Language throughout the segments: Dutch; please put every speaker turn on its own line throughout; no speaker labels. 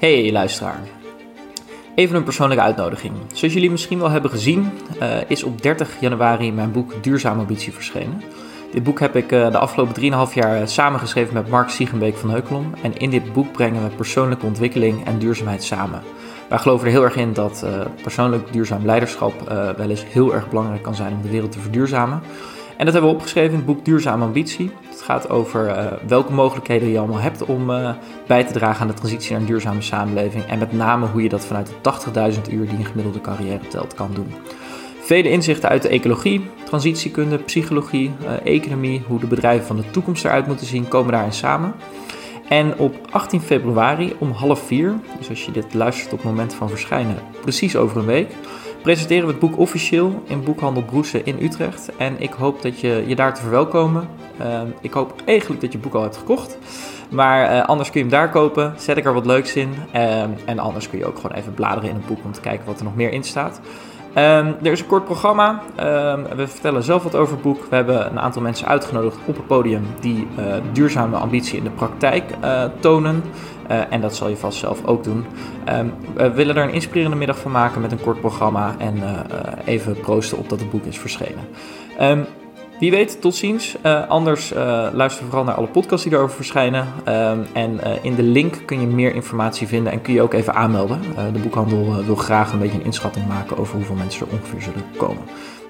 Hey luisteraar. Even een persoonlijke uitnodiging. Zoals jullie misschien wel hebben gezien, uh, is op 30 januari mijn boek Duurzame Ambitie verschenen. Dit boek heb ik uh, de afgelopen 3,5 jaar samengeschreven met Mark Siegenbeek van Heukelom. En in dit boek brengen we persoonlijke ontwikkeling en duurzaamheid samen. Wij geloven er heel erg in dat persoonlijk duurzaam leiderschap wel eens heel erg belangrijk kan zijn om de wereld te verduurzamen. En dat hebben we opgeschreven in het boek Duurzame Ambitie. Het gaat over uh, welke mogelijkheden je allemaal hebt om uh, bij te dragen aan de transitie naar een duurzame samenleving. En met name hoe je dat vanuit de 80.000 uur die een gemiddelde carrière telt kan doen. Vele inzichten uit de ecologie, transitiekunde, psychologie, uh, economie, hoe de bedrijven van de toekomst eruit moeten zien, komen daarin samen. En op 18 februari om half vier, dus als je dit luistert op het moment van verschijnen, precies over een week, presenteren we het boek officieel in Boekhandel Broesen in Utrecht. En ik hoop dat je je daar te verwelkomen. Uh, ik hoop eigenlijk dat je het boek al hebt gekocht. Maar uh, anders kun je hem daar kopen. Zet ik er wat leuks in. Uh, en anders kun je ook gewoon even bladeren in het boek om te kijken wat er nog meer in staat. Um, er is een kort programma. Um, we vertellen zelf wat over het boek. We hebben een aantal mensen uitgenodigd op het podium die duurzame ambitie in de praktijk tonen. Uh, en dat zal je vast zelf ook doen. Um, we willen er een inspirerende middag van maken met een kort programma en even proosten op dat het boek is verschenen. Wie weet, tot ziens. Uh, anders uh, luister vooral naar alle podcasts die erover verschijnen. Uh, en in de link kun je meer informatie vinden en kun je ook even aanmelden. de boekhandel wil graag een beetje een inschatting maken over hoeveel mensen er ongeveer zullen komen.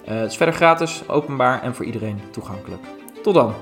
het is verder gratis, openbaar en voor iedereen toegankelijk. Tot dan!